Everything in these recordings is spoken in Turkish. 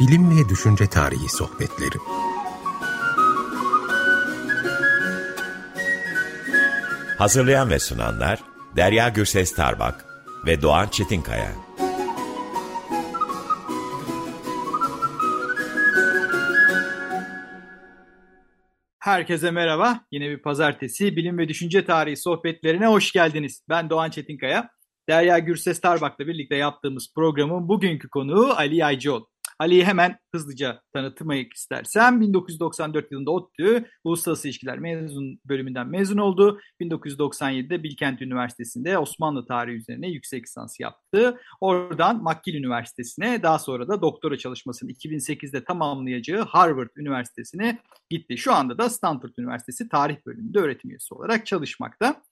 Bilim ve Düşünce Tarihi Sohbetleri Hazırlayan ve sunanlar Derya Gürses Tarbak ve Doğan Çetinkaya. Herkese merhaba. Yine bir pazartesi bilim ve düşünce tarihi sohbetlerine hoş geldiniz. Ben Doğan Çetinkaya. Derya Gürses Tarbak'la birlikte yaptığımız programın bugünkü konuğu Ali Yaycıoğlu. Ali'yi hemen hızlıca tanıtmak istersem 1994 yılında ODTÜ Uluslararası İlişkiler mezun bölümünden mezun oldu. 1997'de Bilkent Üniversitesi'nde Osmanlı tarihi üzerine yüksek lisans yaptı. Oradan McGill Üniversitesi'ne daha sonra da doktora çalışmasını 2008'de tamamlayacağı Harvard Üniversitesi'ne gitti. Şu anda da Stanford Üniversitesi tarih bölümünde öğretim üyesi olarak çalışmakta.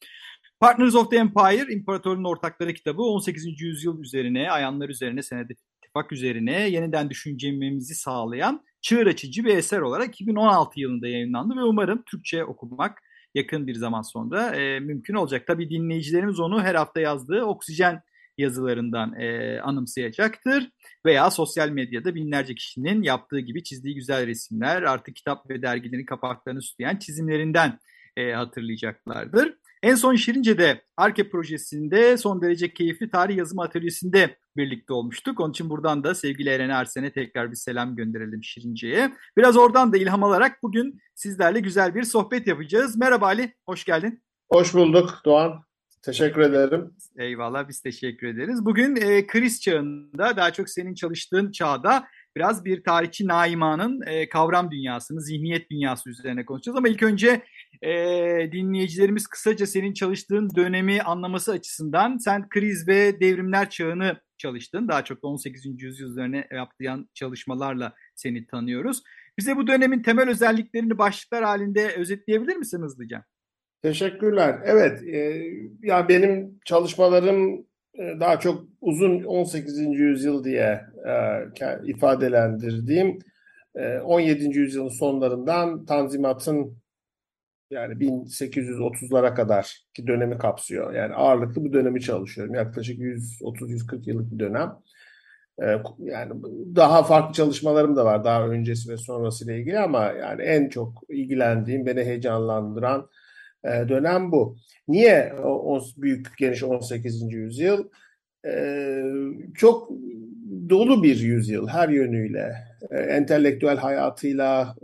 Partners of the Empire, İmparatorun Ortakları kitabı 18. yüzyıl üzerine, ayanlar üzerine senede ittifak üzerine yeniden düşüncemizi sağlayan çığır açıcı bir eser olarak 2016 yılında yayınlandı ve umarım Türkçe okumak yakın bir zaman sonra e, mümkün olacak. Tabii dinleyicilerimiz onu her hafta yazdığı Oksijen yazılarından e, anımsayacaktır. Veya sosyal medyada binlerce kişinin yaptığı gibi çizdiği güzel resimler, artık kitap ve dergilerin kapaklarını süsleyen çizimlerinden e, hatırlayacaklardır. En son Şirince'de Arke projesinde son derece keyifli tarih yazımı atölyesinde birlikte olmuştuk. Onun için buradan da sevgili Eren Ersen'e tekrar bir selam gönderelim Şirince'ye. Biraz oradan da ilham alarak bugün sizlerle güzel bir sohbet yapacağız. Merhaba Ali, hoş geldin. Hoş bulduk Doğan. Teşekkür ederim. Eyvallah biz teşekkür ederiz. Bugün e, kriz çağında daha çok senin çalıştığın çağda biraz bir tarihçi Naima'nın e, kavram dünyasını, zihniyet dünyası üzerine konuşacağız. Ama ilk önce e, dinleyicilerimiz kısaca senin çalıştığın dönemi anlaması açısından sen kriz ve devrimler çağını çalıştın. Daha çok da 18. yüzyıl üzerine yaptığın çalışmalarla seni tanıyoruz. Bize bu dönemin temel özelliklerini başlıklar halinde özetleyebilir misin hızlıca? Teşekkürler. Evet, e, ya benim çalışmalarım e, daha çok uzun 18. yüzyıl diye e, ifadelendirdiğim e, 17. yüzyılın sonlarından Tanzimat'ın yani 1830'lara kadar ki dönemi kapsıyor. Yani ağırlıklı bu dönemi çalışıyorum. Yaklaşık 130-140 yıllık bir dönem. E, yani daha farklı çalışmalarım da var daha öncesi ve sonrası ile ilgili ama yani en çok ilgilendiğim, beni heyecanlandıran e, dönem bu. Niye o, büyük geniş 18. yüzyıl? E, çok dolu bir yüzyıl her yönüyle. E, entelektüel hayatıyla,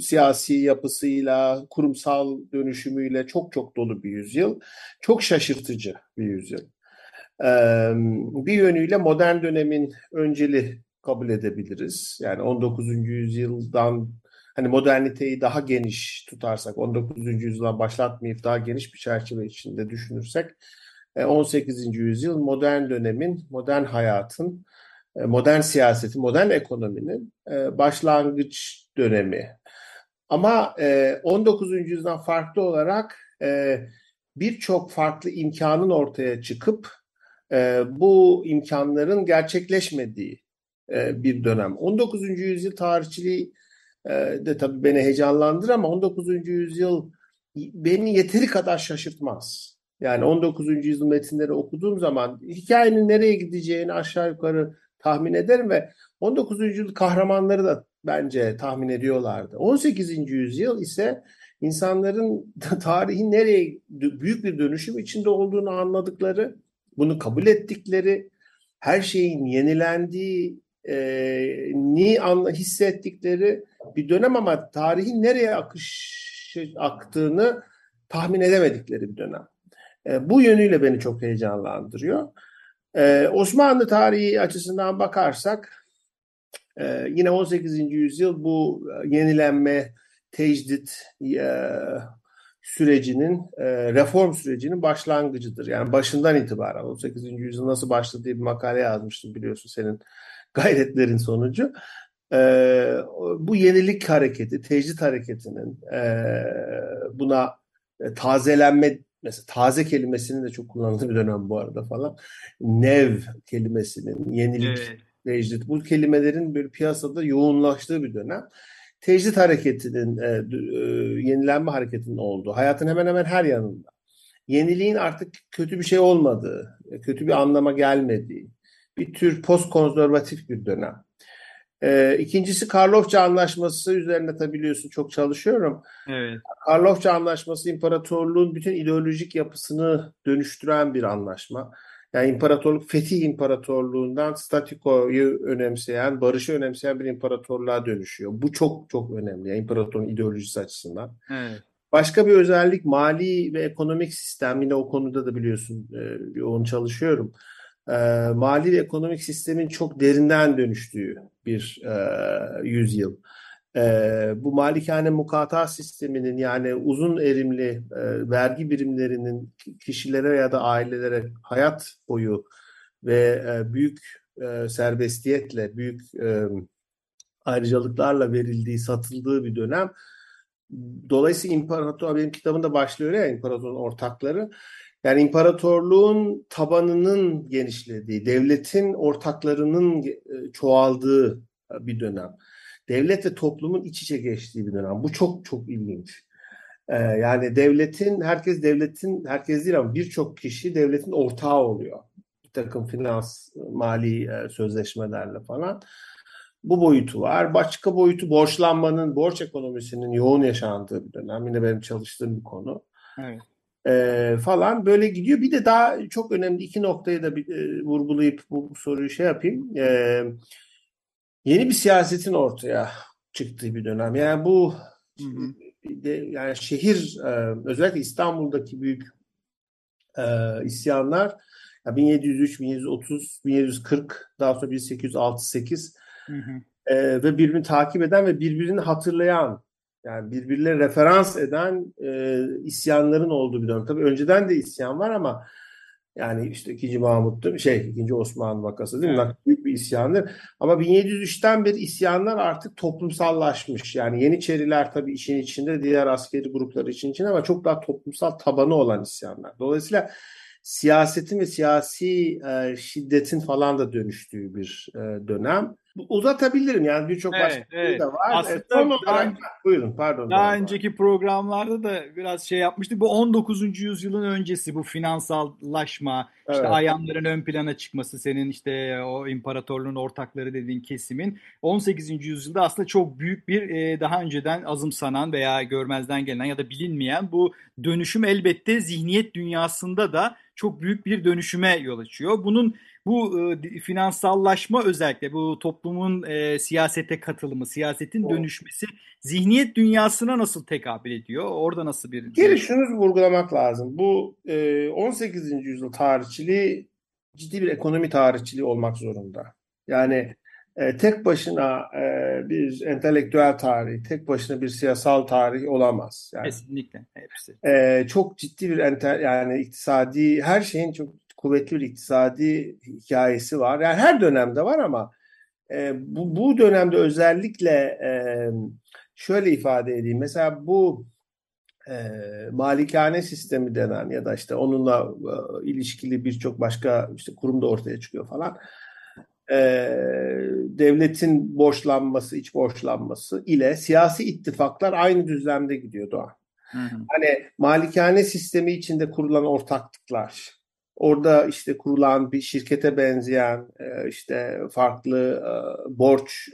siyasi yapısıyla, kurumsal dönüşümüyle çok çok dolu bir yüzyıl. Çok şaşırtıcı bir yüzyıl. Bir yönüyle modern dönemin önceli kabul edebiliriz. Yani 19. yüzyıldan hani moderniteyi daha geniş tutarsak, 19. yüzyıldan başlatmayıp daha geniş bir çerçeve içinde düşünürsek, 18. E, yüzyıl modern dönemin, modern hayatın, e, modern siyasetin, modern ekonominin e, başlangıç dönemi. Ama 19. yüzyıldan farklı olarak birçok farklı imkanın ortaya çıkıp bu imkanların gerçekleşmediği bir dönem. 19. yüzyıl tarihçiliği de tabii beni heyecanlandır ama 19. yüzyıl beni yeteri kadar şaşırtmaz. Yani 19. yüzyıl metinleri okuduğum zaman hikayenin nereye gideceğini aşağı yukarı tahmin ederim ve 19. yüzyıl kahramanları da bence tahmin ediyorlardı. 18. yüzyıl ise insanların tarihin nereye büyük bir dönüşüm içinde olduğunu anladıkları, bunu kabul ettikleri, her şeyin yenilendiği e, ni anla, hissettikleri bir dönem ama tarihin nereye akış aktığını tahmin edemedikleri bir dönem. E, bu yönüyle beni çok heyecanlandırıyor. E, Osmanlı tarihi açısından bakarsak e, yine 18. yüzyıl bu yenilenme, tecdit e, sürecinin, e, reform sürecinin başlangıcıdır. Yani başından itibaren 18. yüzyıl nasıl başladı diye bir makale yazmıştım biliyorsun senin gayretlerin sonucu. E, bu yenilik hareketi, tecrit hareketinin e, buna e, tazelenme mesela taze kelimesinin de çok kullanıldığı bir dönem bu arada falan. Nev kelimesinin, yenilik, evet. tecrit bu kelimelerin bir piyasada yoğunlaştığı bir dönem. Tecrit hareketinin, e, e, yenilenme hareketinin olduğu, hayatın hemen hemen her yanında. Yeniliğin artık kötü bir şey olmadığı, kötü bir anlama gelmediği, bir tür post konservatif bir dönem. E, ikincisi Karlofça Anlaşması üzerine tabi biliyorsun çok çalışıyorum. Evet. Karlofça Anlaşması imparatorluğun bütün ideolojik yapısını dönüştüren bir anlaşma. Yani imparatorluk Fetih İmparatorluğundan statikoyu önemseyen, barışı önemseyen bir imparatorluğa dönüşüyor. Bu çok çok önemli yani imparatorun ideolojisi açısından. Evet. Başka bir özellik mali ve ekonomik sistem. Yine o konuda da biliyorsun e, yoğun çalışıyorum. E, mali ve ekonomik sistemin çok derinden dönüştüğü bir e, yüzyıl. E, bu malikane mukata sisteminin yani uzun erimli e, vergi birimlerinin kişilere ya da ailelere hayat boyu ve e, büyük e, serbestiyetle, büyük e, ayrıcalıklarla verildiği, satıldığı bir dönem. Dolayısıyla imparator, benim kitabımda başlıyor ya imparatorun ortakları. Yani imparatorluğun tabanının genişlediği, devletin ortaklarının e, çoğaldığı bir dönem. Devlet ve toplumun iç içe geçtiği bir dönem. Bu çok çok ilginç. Ee, yani devletin, herkes devletin, herkes değil ama birçok kişi devletin ortağı oluyor. Bir takım finans, mali e, sözleşmelerle falan. Bu boyutu var. Başka boyutu borçlanmanın, borç ekonomisinin yoğun yaşandığı bir dönem. Yine benim çalıştığım bir konu. Evet. Ee, falan böyle gidiyor. Bir de daha çok önemli iki noktayı da bir, e, vurgulayıp bu, bu soruyu şey yapayım. Ee, yeni bir siyasetin ortaya çıktığı bir dönem. Yani bu hı hı. De, yani şehir e, özellikle İstanbul'daki büyük e, isyanlar 1703, 1730, 1740 daha sonra 1868 Hı hı. E, ve birbirini takip eden ve birbirini hatırlayan yani birbirine referans eden e, isyanların olduğu bir dönem. Tabii önceden de isyan var ama yani işte 2. Mahmut'tu, şey 2. Osman vakası değil mi? Evet. Büyük bir isyandır. Ama 1703'ten beri isyanlar artık toplumsallaşmış. Yani Yeniçeriler tabii işin içinde, diğer askeri gruplar için içinde ama çok daha toplumsal tabanı olan isyanlar. Dolayısıyla siyasetin ve siyasi e, şiddetin falan da dönüştüğü bir e, dönem uzatabilirim yani birçok evet, başka evet. de var. Aslında e, son daha, olarak buyurun pardon. Daha önceki programlarda da biraz şey yapmıştık. Bu 19. yüzyılın öncesi bu finansallaşma, evet. işte ayanların ön plana çıkması, senin işte o imparatorluğun ortakları dediğin kesimin 18. yüzyılda aslında çok büyük bir e, daha önceden azımsanan veya görmezden gelinen ya da bilinmeyen bu dönüşüm elbette zihniyet dünyasında da çok büyük bir dönüşüme yol açıyor. Bunun bu e, finansallaşma özellikle bu toplumun e, siyasete katılımı, siyasetin o. dönüşmesi zihniyet dünyasına nasıl tekabül ediyor? Orada nasıl bir... Geri şunu vurgulamak lazım. Bu e, 18. yüzyıl tarihçiliği ciddi bir ekonomi tarihçiliği olmak zorunda. Yani e, tek başına e, bir entelektüel tarih, tek başına bir siyasal tarih olamaz. Yani, Kesinlikle hepsi. E, çok ciddi bir enter, yani iktisadi her şeyin çok kuvvetli bir iktisadi hikayesi var. Yani her dönemde var ama e, bu, bu dönemde özellikle e, şöyle ifade edeyim. Mesela bu e, malikane sistemi denen ya da işte onunla e, ilişkili birçok başka işte kurum da ortaya çıkıyor falan. E, devletin borçlanması, iç borçlanması ile siyasi ittifaklar aynı düzlemde gidiyor Doğan. Hı hı. Hani malikane sistemi içinde kurulan ortaklıklar, Orada işte kurulan bir şirkete benzeyen e, işte farklı e, borç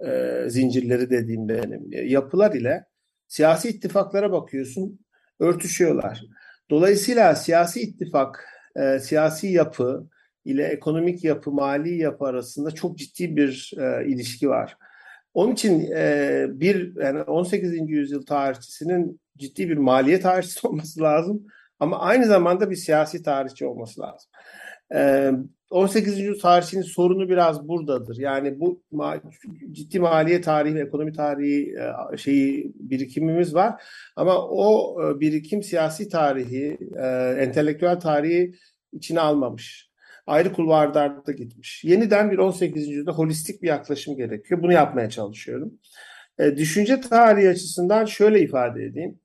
e, zincirleri dediğim benim yapılar ile siyasi ittifaklara bakıyorsun örtüşüyorlar. Dolayısıyla siyasi ittifak, siyasi yapı ile ekonomik yapı, mali yapı arasında çok ciddi bir ilişki var. Onun için bir yani 18. yüzyıl tarihçisinin ciddi bir maliye tarihçisi olması lazım ama aynı zamanda bir siyasi tarihçi olması lazım. Ee, 18. yüzyıl tarihçinin sorunu biraz buradadır. Yani bu ciddi maliye tarihi ekonomi tarihi e, şeyi birikimimiz var. Ama o e, birikim siyasi tarihi, e, entelektüel tarihi içine almamış. Ayrı kulvarlarda gitmiş. Yeniden bir 18. yüzyılda holistik bir yaklaşım gerekiyor. Bunu yapmaya çalışıyorum. Düşünce tarihi açısından şöyle ifade edeyim.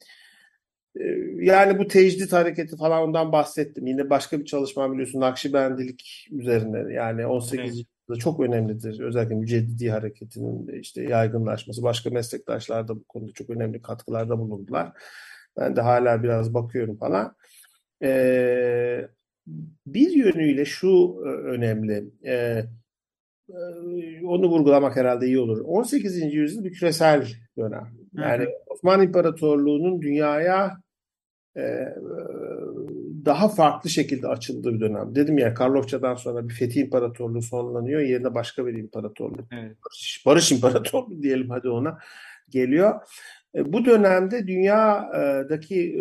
Ee, yani bu tecdit hareketi falan ondan bahsettim. Yine başka bir çalışma biliyorsun Nakşibendilik üzerine yani 18. Evet. yüzyılda çok önemlidir. Özellikle müceddidi hareketinin işte yaygınlaşması. Başka meslektaşlar da bu konuda çok önemli katkılarda bulundular. Ben de hala biraz bakıyorum falan. Ee, bir yönüyle şu e, önemli. Ee, onu vurgulamak herhalde iyi olur. 18. yüzyıl bir küresel dönem. Yani hı hı. Osmanlı İmparatorluğu'nun dünyaya e, daha farklı şekilde açıldığı bir dönem. Dedim ya Karlofça'dan sonra bir Fethi İmparatorluğu sonlanıyor. Yerine başka bir imparatorluk. Evet. Barış, Barış İmparatorluğu diyelim hadi ona geliyor. E, bu dönemde dünyadaki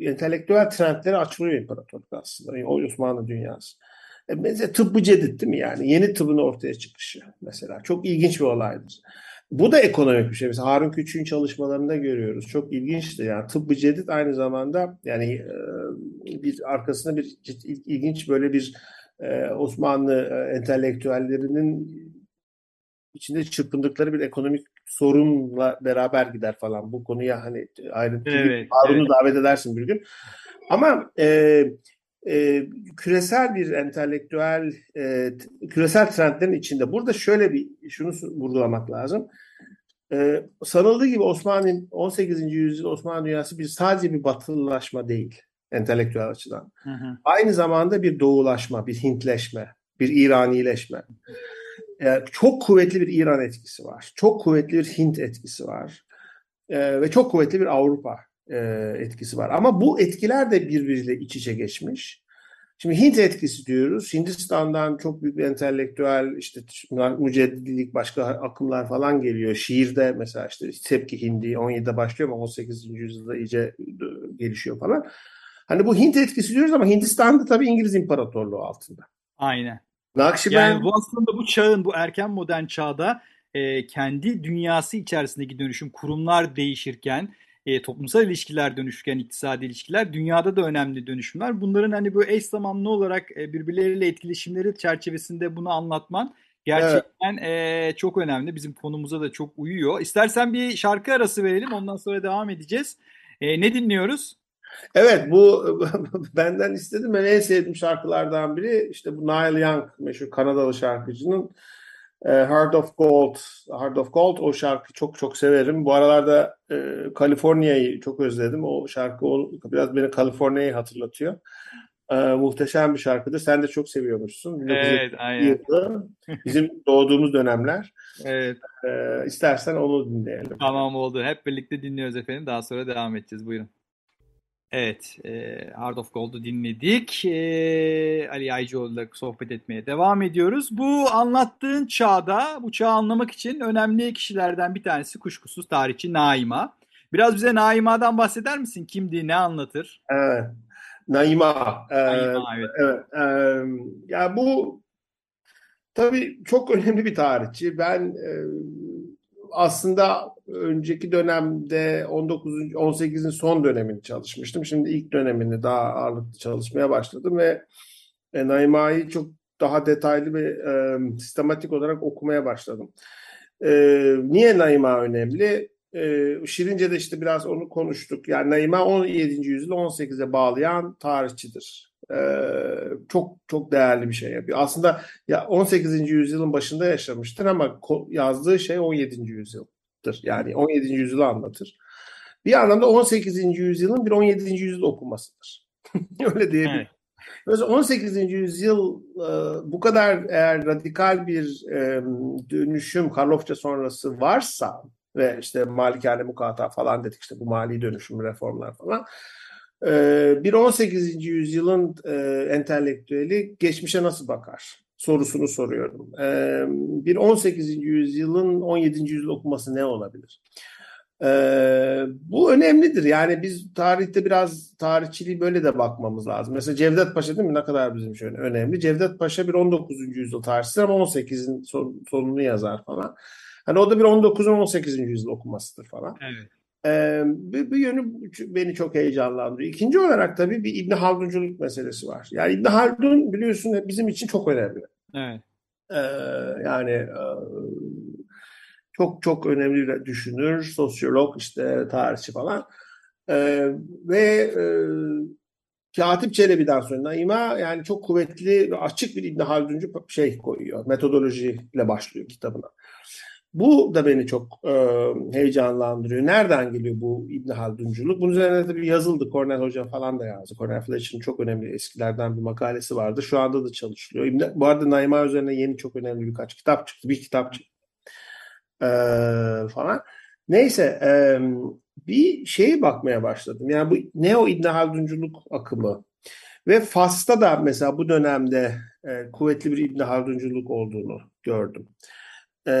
e, entelektüel trendleri açılıyor imparatorluk aslında. O Osmanlı dünyası. Mesela tıbbı cedid değil mi yani? Yeni tıbbın ortaya çıkışı mesela. Çok ilginç bir olaydır. Bu da ekonomik bir şey. Mesela Harun Küçük'ün çalışmalarında görüyoruz. Çok ilginçti. Yani tıbbı cedid aynı zamanda yani e, bir arkasında bir ilginç böyle bir e, Osmanlı e, entelektüellerinin içinde çırpındıkları bir ekonomik sorunla beraber gider falan. Bu konuya hani ayrıntılı evet, Harun'u evet. davet edersin bir gün. Ama e, e, küresel bir entelektüel e, küresel trendlerin içinde. Burada şöyle bir şunu vurgulamak lazım. E, sanıldığı gibi Osmanlı 18. yüzyıl Osmanlı dünyası bir sadece bir batılılaşma değil entelektüel açıdan. Hı hı. Aynı zamanda bir doğulaşma, bir Hintleşme, bir İranileşme. E, çok kuvvetli bir İran etkisi var. Çok kuvvetli bir Hint etkisi var. E, ve çok kuvvetli bir Avrupa e, etkisi var. Ama bu etkiler de birbiriyle iç içe geçmiş. Şimdi Hint etkisi diyoruz. Hindistan'dan çok büyük bir entelektüel işte müceddilik başka akımlar falan geliyor. Şiirde mesela işte Tepki Hindi 17'de başlıyor ama 18. yüzyılda iyice gelişiyor falan. Hani bu Hint etkisi diyoruz ama Hindistan'da tabii İngiliz İmparatorluğu altında. Aynen. Nakşibend... Yani bu aslında bu çağın, bu erken modern çağda e, kendi dünyası içerisindeki dönüşüm, kurumlar değişirken, e, toplumsal ilişkiler dönüşken iktisadi ilişkiler dünyada da önemli dönüşümler. Bunların hani bu eş zamanlı olarak e, birbirleriyle etkileşimleri çerçevesinde bunu anlatman gerçekten evet. e, çok önemli. Bizim konumuza da çok uyuyor. İstersen bir şarkı arası verelim ondan sonra devam edeceğiz. E, ne dinliyoruz? Evet bu benden istedim. Ben en sevdiğim şarkılardan biri işte bu Neil Young meşhur Kanadalı şarkıcının e, Heart of Gold, Heart of Gold o şarkı çok çok severim. Bu aralarda e, Kaliforniya'yı çok özledim. O şarkı o, biraz beni Kaliforniya'yı hatırlatıyor. E, muhteşem bir şarkıdır. Sen de çok seviyormuşsun. Evet, aynen. bizim doğduğumuz dönemler. Evet. E, istersen onu dinleyelim. Tamam oldu. Hep birlikte dinliyoruz efendim. Daha sonra devam edeceğiz. Buyurun. Evet, e, Hard of Gold'u dinledik. E, Ali Aycıoğlu'yla sohbet etmeye devam ediyoruz. Bu anlattığın çağda, bu çağı anlamak için önemli kişilerden bir tanesi kuşkusuz tarihçi Naima. Biraz bize Naima'dan bahseder misin? Kimdi, ne anlatır? Evet, Naima. E, Naima, evet. evet e, ya bu tabii çok önemli bir tarihçi. Ben e, aslında önceki dönemde 19. 18'in son dönemini çalışmıştım. Şimdi ilk dönemini daha ağırlıklı çalışmaya başladım ve e, Naima'yı çok daha detaylı ve e, sistematik olarak okumaya başladım. E, niye Naima önemli? E, Şirince'de işte biraz onu konuştuk. Yani Naima 17. yüzyılı 18'e bağlayan tarihçidir. Ee, çok çok değerli bir şey yapıyor. Aslında ya 18. yüzyılın başında yaşamıştır ama yazdığı şey 17. yüzyıldır. Yani 17. yüzyılı anlatır. Bir anlamda 18. yüzyılın bir 17. yüzyıl okumasıdır. Öyle diyebilirim. Evet. Mesela 18. yüzyıl e, bu kadar eğer radikal bir e, dönüşüm Karlofça sonrası varsa ve işte malikane mukata falan dedik işte bu mali dönüşüm reformlar falan bir 18. yüzyılın e, entelektüeli geçmişe nasıl bakar sorusunu soruyorum. Ee, bir 18. yüzyılın 17. yüzyıl okuması ne olabilir? Ee, bu önemlidir. Yani biz tarihte biraz tarihçiliği böyle de bakmamız lazım. Mesela Cevdet Paşa değil mi? Ne kadar bizim şöyle önemli. Cevdet Paşa bir 19. yüzyıl tarihçisi ama 18'in sonunu yazar falan. Hani o da bir 19. 18. yüzyıl okumasıdır falan. Evet. Ee, bir, bir yönü beni çok heyecanlandırıyor. İkinci olarak tabii bir İbn Haldunculuk meselesi var. Yani İbn Haldun biliyorsun bizim için çok önemli. Evet. Ee, yani e, çok çok önemli bir düşünür, sosyolog, işte tarihçi falan. Ee, ve e, Katip Çelebi'den sonra Naima yani çok kuvvetli ve açık bir İbn Halduncu şey koyuyor. Metodolojiyle başlıyor kitabına. Bu da beni çok e, heyecanlandırıyor. Nereden geliyor bu İbn Haldunculuk? Bunun üzerine tabii yazıldı. Cornell Hoca falan da yazdı. Cornell Fletcher'ın çok önemli eskilerden bir makalesi vardı. Şu anda da çalışılıyor. İbn, bu arada Naima üzerine yeni çok önemli birkaç kitap çıktı. Bir kitap çıktı. E, falan. Neyse e, bir şeye bakmaya başladım. Yani bu Neo İbn Haldunculuk akımı ve Fas'ta da mesela bu dönemde e, kuvvetli bir İbn Haldunculuk olduğunu gördüm. E,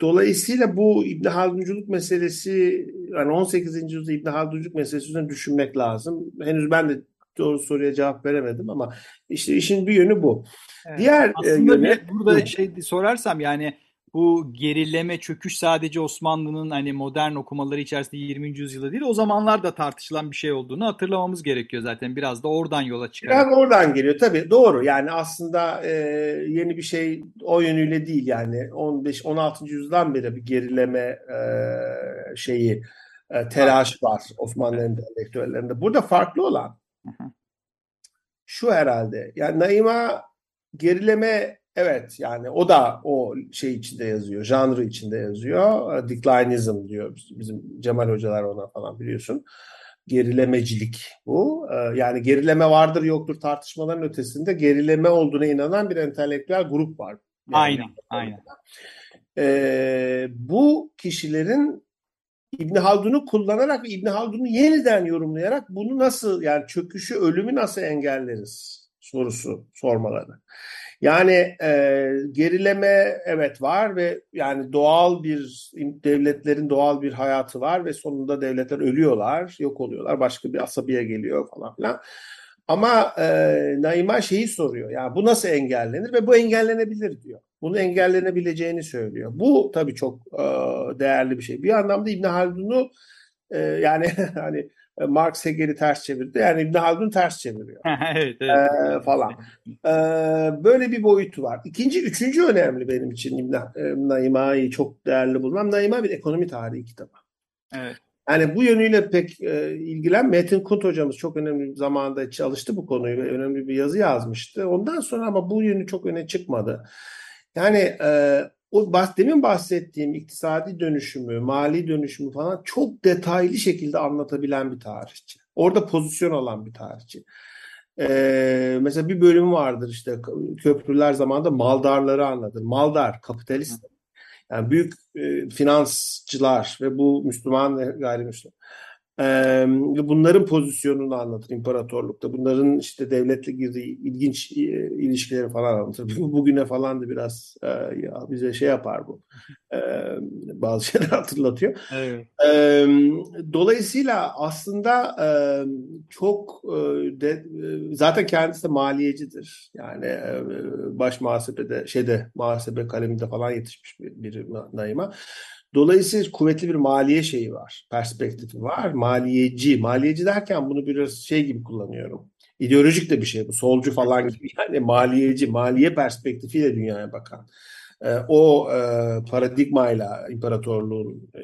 dolayısıyla bu İbn Haldunculuk meselesi yani 18. yüzyılda İbn Haldunculuk meselesi üzerine düşünmek lazım. Henüz ben de doğru soruya cevap veremedim ama işte işin bir yönü bu. Evet. Diğer e, Aslında yönü, bir, burada şey sorarsam yani bu gerileme, çöküş sadece Osmanlı'nın hani modern okumaları içerisinde 20. yüzyılda değil o zamanlar da tartışılan bir şey olduğunu hatırlamamız gerekiyor zaten. Biraz da oradan yola çıkarak. Biraz oradan geliyor tabii doğru yani aslında e, yeni bir şey o yönüyle değil yani 15-16. yüzyıldan beri bir gerileme e, şeyi e, telaş var Osmanlı entelektüellerinde. Burada farklı olan şu herhalde yani Naima gerileme Evet yani o da o şey içinde yazıyor, janrı içinde yazıyor. Declinism diyor bizim Cemal hocalar ona falan biliyorsun. Gerilemecilik bu. Ee, yani gerileme vardır yoktur tartışmaların ötesinde gerileme olduğuna inanan bir entelektüel grup var. Yani, aynen, aynen. Ee, bu kişilerin İbn Haldun'u kullanarak İbn Haldun'u yeniden yorumlayarak bunu nasıl yani çöküşü, ölümü nasıl engelleriz sorusu sormaları. Yani e, gerileme evet var ve yani doğal bir devletlerin doğal bir hayatı var ve sonunda devletler ölüyorlar, yok oluyorlar, başka bir asabiye geliyor falan filan. Ama e, Naima şeyi soruyor. Yani bu nasıl engellenir ve bu engellenebilir diyor. Bunu engellenebileceğini söylüyor. Bu tabii çok e, değerli bir şey. Bir anlamda İbn Haldun'u e, yani hani Marx Hegel'i ters çevirdi. Yani İbn Haldun ters çeviriyor. evet, evet. Ee, falan. Ee, böyle bir boyutu var. İkinci, üçüncü önemli benim için İbn e, Naima'yı çok değerli bulmam. Naima bir ekonomi tarihi kitabı. Evet. Yani bu yönüyle pek e, ilgilen. Metin Kunt hocamız çok önemli bir zamanda çalıştı bu konuyu ve önemli bir yazı yazmıştı. Ondan sonra ama bu yönü çok öne çıkmadı. Yani e, o bahs demin bahsettiğim iktisadi dönüşümü, mali dönüşümü falan çok detaylı şekilde anlatabilen bir tarihçi. Orada pozisyon alan bir tarihçi. Ee, mesela bir bölüm vardır işte köprüler zamanında maldarları anlatır. Maldar, kapitalist. Yani büyük e, finansçılar ve bu Müslüman ve gayrimüslim bunların pozisyonunu anlatır imparatorlukta. Bunların işte devletle girdiği ilginç e, ilişkileri falan anlatır. Bugüne falan da biraz ya bize şey yapar bu. bazı şeyler hatırlatıyor. Evet. dolayısıyla aslında çok de, zaten kendisi de maliyecidir. Yani baş muhasebede şeyde muhasebe kaleminde falan yetişmiş bir, bir naima. Dolayısıyla kuvvetli bir maliye şeyi var, perspektifi var. Maliyeci, maliyeci derken bunu biraz şey gibi kullanıyorum. İdeolojik de bir şey bu, solcu falan gibi. Yani maliyeci, maliye perspektifiyle dünyaya bakan. E, o e, paradigmayla imparatorluğun e,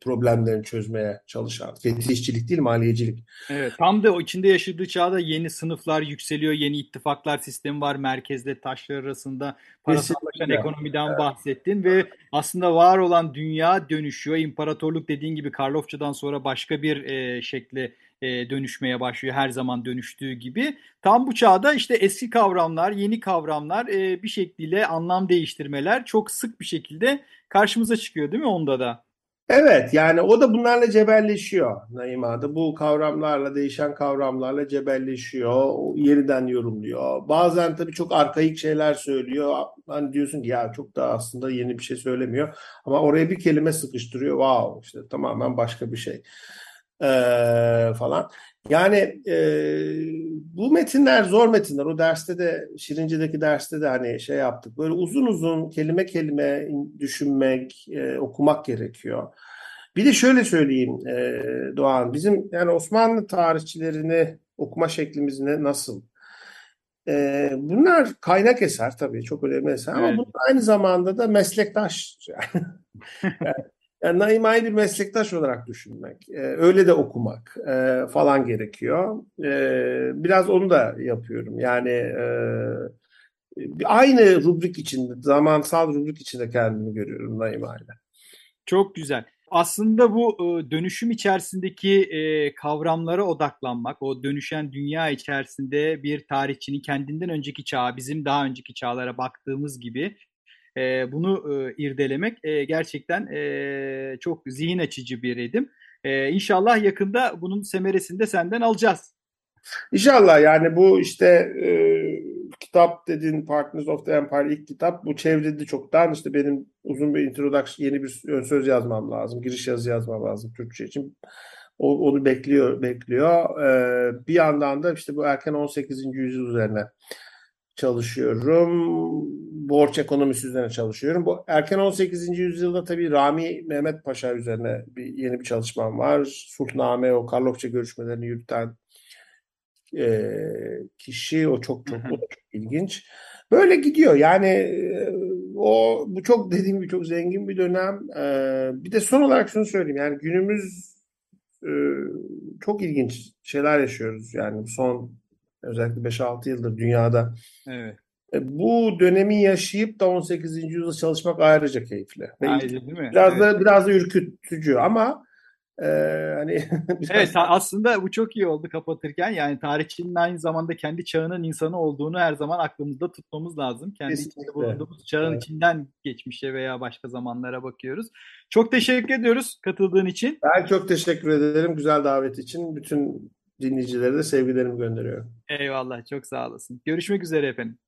problemlerini çözmeye çalışan fetişçilik değil maliyecilik. Evet, tam da o içinde yaşadığı çağda yeni sınıflar yükseliyor, yeni ittifaklar sistemi var merkezde taşlar arasında parasallaşan ekonomiden evet. bahsettin ve aslında var olan dünya dönüşüyor. İmparatorluk dediğin gibi Karlofça'dan sonra başka bir e, şekle e, dönüşmeye başlıyor her zaman dönüştüğü gibi. Tam bu çağda işte eski kavramlar, yeni kavramlar e, bir şekilde anlam değiştirmeler çok sık bir şekilde karşımıza çıkıyor değil mi onda da? Evet yani o da bunlarla cebelleşiyor Naima'da. Bu kavramlarla, değişen kavramlarla cebelleşiyor. Yeniden yorumluyor. Bazen tabii çok arkaik şeyler söylüyor. Hani diyorsun ki ya çok da aslında yeni bir şey söylemiyor. Ama oraya bir kelime sıkıştırıyor. Wow işte tamamen başka bir şey e, falan. Yani e, bu metinler zor metinler. O derste de Şirince'deki derste de hani şey yaptık. Böyle uzun uzun kelime kelime düşünmek, e, okumak gerekiyor. Bir de şöyle söyleyeyim e, Doğan, bizim yani Osmanlı tarihçilerini okuma şeklimiz ne, nasıl? E, bunlar kaynak eser tabii çok önemli eser ama evet. bunlar aynı zamanda da meslektaş. Yani. yani yani Naima'yı bir meslektaş olarak düşünmek, e, öyle de okumak e, falan gerekiyor. E, biraz onu da yapıyorum. Yani e, aynı rubrik içinde, zamansal rubrik içinde kendimi görüyorum daima ile. Çok güzel. Aslında bu e, dönüşüm içerisindeki e, kavramlara odaklanmak, o dönüşen dünya içerisinde bir tarihçinin kendinden önceki çağa, bizim daha önceki çağlara baktığımız gibi e, bunu irdelemek gerçekten çok zihin açıcı bir edim. İnşallah yakında bunun semeresini de senden alacağız. İnşallah yani bu işte e, kitap dediğin Partners of the Empire ilk kitap bu çevrildi çoktan işte benim uzun bir introduction yeni bir ön söz yazmam lazım giriş yazı yazmam lazım Türkçe için o, onu bekliyor bekliyor ee, bir yandan da işte bu erken 18. yüzyıl üzerine çalışıyorum borç ekonomisi üzerine çalışıyorum bu erken 18. yüzyılda tabii Rami Mehmet Paşa üzerine bir yeni bir çalışmam var Sultanahmet o Karlofça görüşmelerini yürüten e, kişi o çok çok, çok ilginç. Böyle gidiyor yani e, o bu çok dediğim gibi çok zengin bir dönem. E, bir de son olarak şunu söyleyeyim yani günümüz e, çok ilginç şeyler yaşıyoruz yani son özellikle 5-6 yıldır dünyada. Evet. E, bu dönemi yaşayıp da 18. yüzyılda çalışmak ayrıca keyifli. Ayrıca değil mi? Biraz evet. da biraz da ürkütücü ama ee, hani biraz... Evet aslında bu çok iyi oldu kapatırken yani tarihçinin aynı zamanda kendi çağının insanı olduğunu her zaman aklımızda tutmamız lazım. Kendi Kesinlikle. içinde bulunduğumuz çağın evet. içinden geçmişe veya başka zamanlara bakıyoruz. Çok teşekkür ediyoruz katıldığın için. Ben çok teşekkür ederim güzel davet için. Bütün dinleyicilere de sevgilerimi gönderiyorum. Eyvallah çok sağ olasın. Görüşmek üzere efendim.